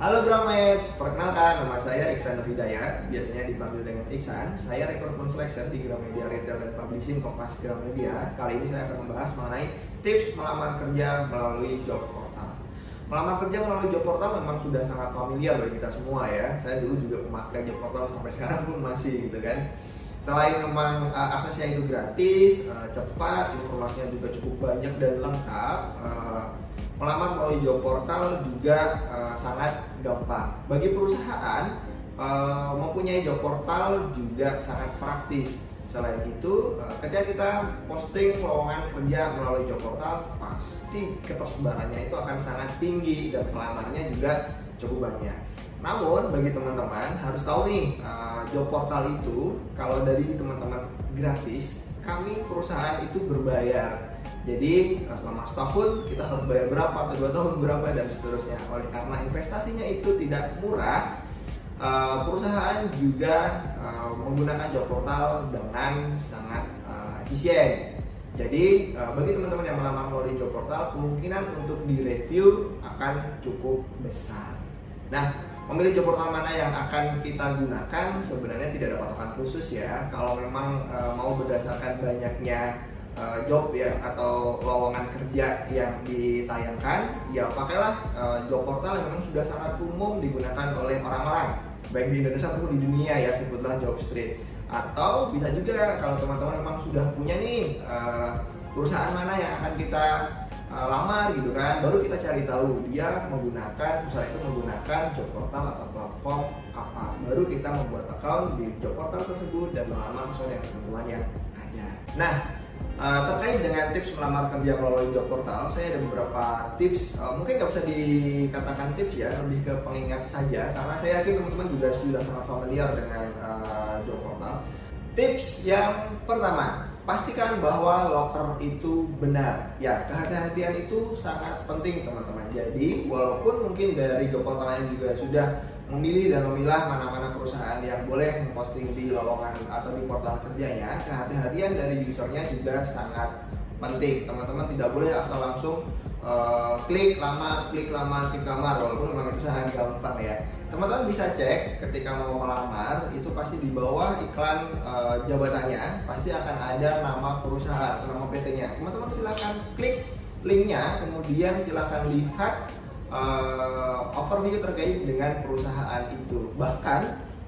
Halo Grammates, perkenalkan nama saya Iksan Hidayat, biasanya dipanggil dengan Iksan. Saya rekrutmen selection di Gramedia Retail dan Publishing Kompas Gramedia. Kali ini saya akan membahas mengenai tips melamar kerja melalui job portal. Melamar kerja melalui job portal memang sudah sangat familiar bagi kita semua ya. Saya dulu juga memakai job portal sampai sekarang pun masih gitu kan. Selain memang uh, aksesnya itu gratis, uh, cepat, informasinya juga cukup banyak dan lengkap. Uh, melamar melalui job portal juga uh, sangat gampang. Bagi perusahaan uh, mempunyai job portal juga sangat praktis. Selain itu, uh, ketika kita posting lowongan kerja melalui job portal, pasti ketersebarannya itu akan sangat tinggi dan pelamarnya juga cukup banyak. Namun bagi teman-teman harus tahu nih uh, job portal itu kalau dari teman-teman gratis, kami perusahaan itu berbayar jadi selama setahun kita harus bayar berapa atau dua tahun berapa dan seterusnya. Oleh karena investasinya itu tidak murah, eh, perusahaan juga eh, menggunakan job portal dengan sangat eh, efisien. Jadi bagi teman-teman yang melamar melalui job portal kemungkinan untuk direview akan cukup besar. Nah, memilih job portal mana yang akan kita gunakan sebenarnya tidak ada patokan khusus ya. Kalau memang mau berdasarkan banyaknya uh, job ya atau lowongan kerja yang ditayangkan ya pakailah uh, job portal yang memang sudah sangat umum digunakan oleh orang-orang baik di Indonesia ataupun di dunia ya sebutlah job street atau bisa juga kalau teman-teman memang sudah punya nih uh, perusahaan mana yang akan kita uh, lamar gitu kan baru kita cari tahu dia menggunakan perusahaan itu menggunakan job portal atau platform apa baru kita membuat account di job portal tersebut dan melamar sesuai dengan ketentuan yang ada nah Uh, terkait dengan tips melamar kerja melalui job portal, saya ada beberapa tips. Uh, mungkin nggak bisa dikatakan tips ya, lebih ke pengingat saja. Karena saya yakin teman-teman juga sudah sangat familiar dengan uh, job portal. Tips yang pertama, pastikan bahwa locker itu benar. Ya, kehati-hatian itu sangat penting teman-teman. Jadi, walaupun mungkin dari portal yang juga sudah memilih dan memilah mana-mana perusahaan yang boleh memposting di lowongan atau di portal kerjanya, kehati-hatian dari usernya juga sangat penting. Teman-teman tidak boleh asal langsung uh, klik lama, klik lama, klik lama, walaupun memang itu sangat gampang ya. Teman-teman bisa cek ketika mau melamar itu pasti di bawah iklan uh, jabatannya pasti akan ada nama perusahaan nama PT-nya. Teman-teman silahkan klik linknya, kemudian silahkan lihat uh, overview terkait dengan perusahaan itu. Bahkan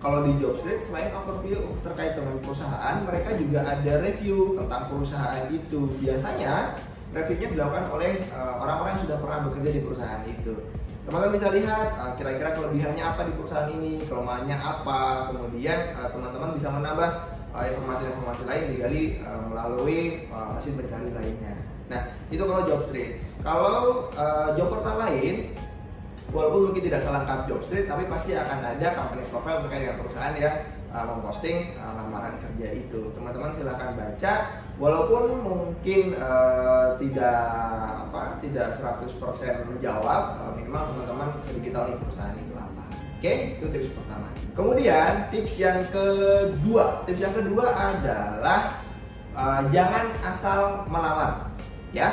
kalau di Jobstreet selain overview terkait dengan perusahaan, mereka juga ada review tentang perusahaan itu. Biasanya reviewnya dilakukan oleh uh, orang-orang yang sudah pernah bekerja di perusahaan itu. Teman-teman bisa lihat uh, kira-kira kelebihannya apa di perusahaan ini, kelemahannya apa, kemudian teman-teman uh, bisa menambah informasi-informasi lain digali melalui mesin pencari lainnya. Nah, itu kalau job street. Kalau job portal lain, walaupun mungkin tidak selengkap job street, tapi pasti akan ada company profile terkait dengan perusahaan yang uh, memposting uh, lamaran kerja itu. Teman-teman silahkan baca, walaupun mungkin uh, tidak apa tidak 100% menjawab, uh, minimal teman-teman sedikit tahu perusahaan itu apa. Oke, okay? itu tips pertama. Kemudian tips yang kedua, tips yang kedua adalah uh, jangan asal melamar ya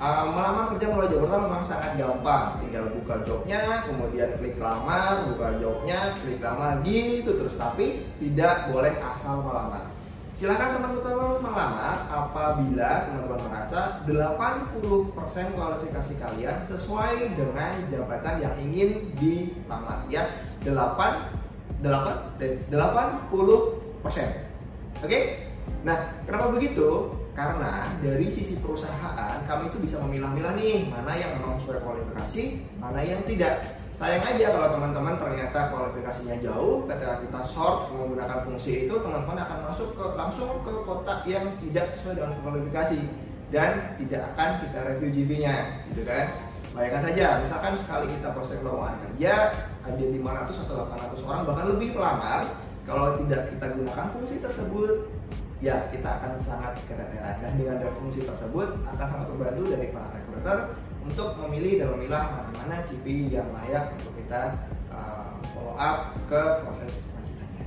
uh, melamar kerja melalui job portal memang sangat gampang tinggal buka jobnya kemudian klik lamar buka jobnya klik lamar gitu terus tapi tidak boleh asal melamar Silakan teman-teman melamar apabila teman-teman merasa 80% kualifikasi kalian sesuai dengan jabatan yang ingin dilamar ya 8 8 80% Oke? Okay? Nah, kenapa begitu? Karena dari sisi perusahaan kami itu bisa memilah-milah nih mana yang memang sesuai kualifikasi, mana yang tidak. Sayang aja kalau teman-teman ternyata kualifikasinya jauh, ketika kita short menggunakan fungsi itu, teman-teman akan masuk ke langsung ke kotak yang tidak sesuai dengan kualifikasi dan tidak akan kita review GV-nya, gitu kan? Bayangkan saja, misalkan sekali kita proses lowongan kerja ada 500 atau 800 orang bahkan lebih pelamar, kalau tidak kita gunakan fungsi tersebut ya kita akan sangat keteteran. Dan dengan fungsi tersebut akan sangat membantu dari para recruiter untuk memilih dan memilah mana-mana CV yang layak untuk kita uh, follow up ke proses selanjutnya.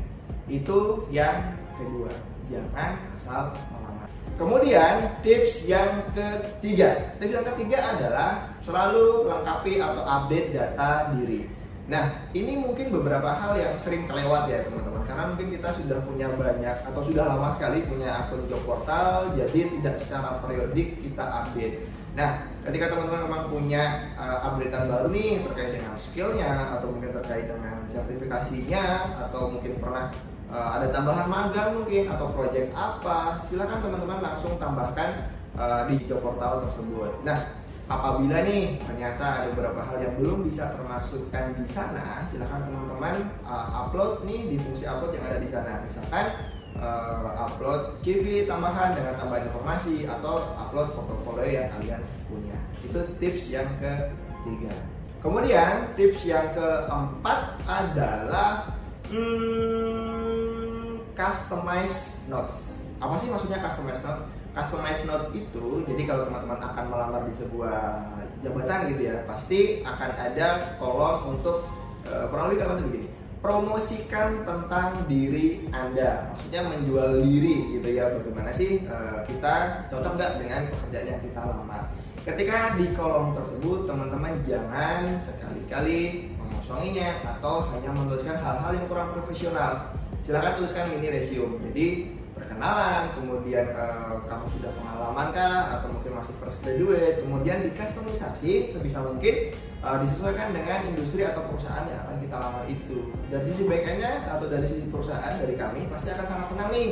Itu yang kedua. Jangan asal melamar kemudian tips yang ketiga. Tips yang ketiga adalah selalu lengkapi atau update data diri Nah, ini mungkin beberapa hal yang sering kelewat ya teman-teman. Karena mungkin kita sudah punya banyak atau sudah lama sekali punya akun job portal Jadi tidak secara periodik kita update. Nah, ketika teman-teman memang punya uh, updatean baru nih terkait dengan skillnya Atau mungkin terkait dengan sertifikasinya Atau mungkin pernah uh, ada tambahan magang mungkin Atau project apa Silahkan teman-teman langsung tambahkan uh, di job portal tersebut. Nah, apabila nih ternyata ada beberapa hal yang belum bisa termasukkan di sana silahkan teman-teman uh, upload nih di fungsi upload yang ada di sana. Misalkan uh, upload CV tambahan dengan tambahan informasi atau upload portofolio yang kalian punya. Itu tips yang ketiga. Kemudian tips yang keempat adalah hmm, customize notes. Apa sih maksudnya customize notes customize note itu jadi kalau teman-teman akan melamar di sebuah jabatan gitu ya pasti akan ada kolom untuk uh, kurang lebih kalimat begini. Promosikan tentang diri anda. Maksudnya menjual diri gitu ya bagaimana sih uh, kita cocok nggak dengan pekerjaan yang kita lamar. Ketika di kolom tersebut teman-teman jangan sekali-kali mengosonginya atau hanya menuliskan hal-hal yang kurang profesional. Silahkan tuliskan mini resume. Jadi perkenalan, kemudian uh, kamu sudah pengalaman kah, atau mungkin masih fresh graduate, kemudian dikustomisasi sebisa mungkin uh, disesuaikan dengan industri atau perusahaan yang akan kita lamar itu. Dari sisi baiknya atau dari sisi perusahaan dari kami pasti akan sangat senang nih.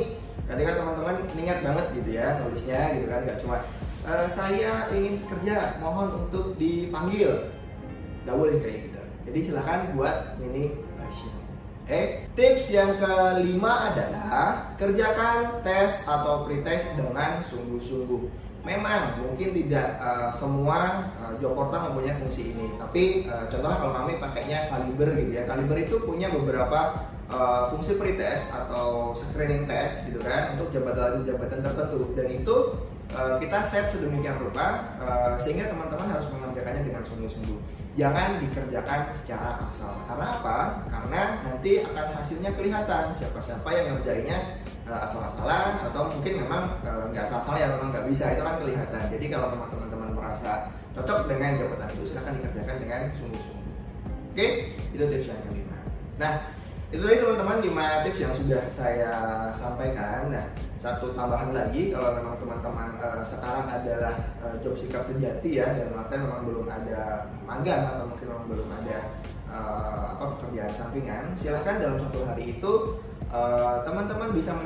Ketika teman-teman ingat banget gitu ya nulisnya gitu kan, nggak cuma uh, saya ingin kerja, mohon untuk dipanggil, nggak boleh kayak gitu. Jadi silahkan buat ini resume. Oke, tips yang kelima adalah kerjakan tes atau pretest dengan sungguh-sungguh. Memang mungkin tidak uh, semua uh, job portal mempunyai fungsi ini, tapi uh, contohnya kalau kami pakainya Kaliber gitu ya. Kaliber itu punya beberapa uh, fungsi pretest atau screening test gitu kan untuk jabatan-jabatan tertentu dan itu uh, kita set sedemikian rupa uh, sehingga teman-teman harus mengerjakannya dengan sungguh-sungguh. Jangan dikerjakan secara asal. Karena apa? Karena nanti akan hasilnya kelihatan siapa-siapa yang ngerjainnya uh, asal-asalan atau mungkin memang uh, nggak asal-asalan yang memang nggak bisa. Itu kan kelihatan. Jadi kalau teman-teman merasa cocok dengan jabatan itu silahkan dikerjakan dengan sungguh-sungguh. Oke? Itu tips yang kelima. Nah itu tadi teman-teman 5 tips yang sudah saya sampaikan. Nah satu tambahan lagi kalau memang teman-teman uh, sekarang adalah uh, job seeker sejati ya dan artinya memang belum ada magang atau mungkin memang belum ada uh, apa pekerjaan sampingan silahkan dalam satu hari itu teman-teman uh, bisa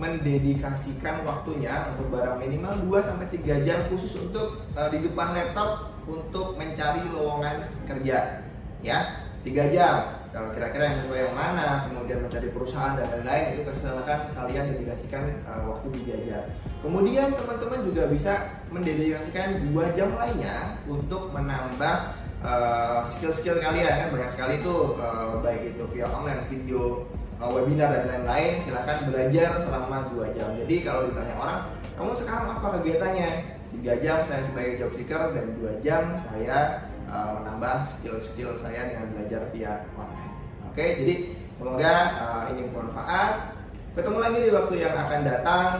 mendedikasikan waktunya untuk barang minimal 2 sampai 3 jam khusus untuk uh, di depan laptop untuk mencari lowongan kerja ya 3 jam. Kalau kira-kira yang sesuai yang mana kemudian mencari perusahaan dan lain-lain itu silakan kalian dedikasikan uh, waktu dijajah kemudian teman-teman juga bisa mendedikasikan dua jam lainnya untuk menambah uh, skill-skill kalian. Kan banyak sekali tuh uh, baik itu via online video uh, webinar dan lain-lain. Silahkan belajar selama dua jam. Jadi kalau ditanya orang kamu sekarang apa kegiatannya? Tiga jam saya sebagai job seeker dan dua jam saya uh, menambah skill-skill saya dengan belajar via online. Oke, jadi semoga uh, ini bermanfaat. Ketemu lagi di waktu yang akan datang.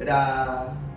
Dadah.